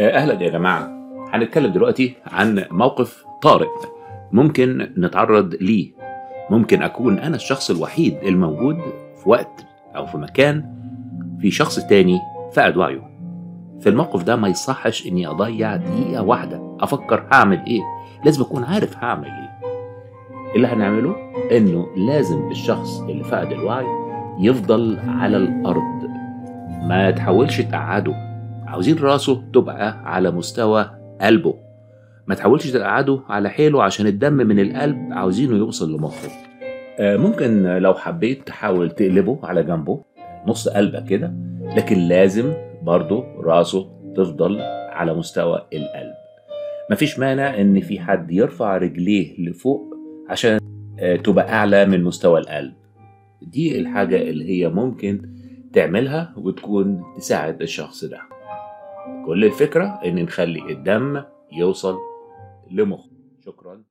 أهلا يا جماعة. هنتكلم دلوقتي عن موقف طارئ ممكن نتعرض ليه. ممكن أكون أنا الشخص الوحيد الموجود في وقت أو في مكان في شخص تاني فقد وعيه في الموقف ده ما يصحش إني أضيع دقيقة واحدة أفكر هعمل إيه. لازم أكون عارف هعمل إيه. اللي هنعمله إنه لازم الشخص اللي فقد الوعي يفضل على الأرض. ما تحاولش تقعده عاوزين راسه تبقى على مستوى قلبه. ما تحاولش تقعده على حيله عشان الدم من القلب عاوزينه يوصل لمخه. آه، ممكن لو حبيت تحاول تقلبه على جنبه نص قلبك كده لكن لازم برضه راسه تفضل على مستوى القلب. مفيش مانع إن في حد يرفع رجليه لفوق عشان آه، تبقى أعلى من مستوى القلب. دي الحاجة اللي هي ممكن تعملها وتكون تساعد الشخص ده. كل الفكرة إن نخلي الدم يوصل لمخه. شكرا.